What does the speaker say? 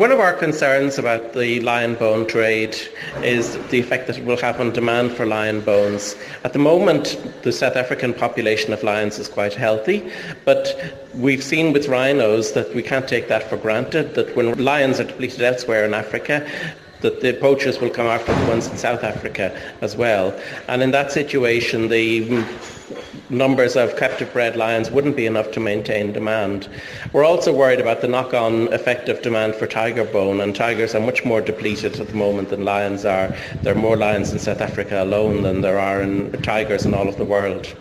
one of our concerns about the lion bone trade is the effect that it will have on demand for lion bones. At the moment, the South African population of lions is quite healthy, but we've seen with rhinos that we can't take that for granted, that when lions are depleted elsewhere in Africa, that the poachers will come after the ones in South Africa as well. And in that situation, the numbers of captive bred lions wouldn't be enough to maintain demand. We're also worried about the knock-on effect of demand for tiger bone, and tigers are much more depleted at the moment than lions are. There are more lions in South Africa alone than there are in tigers in all of the world.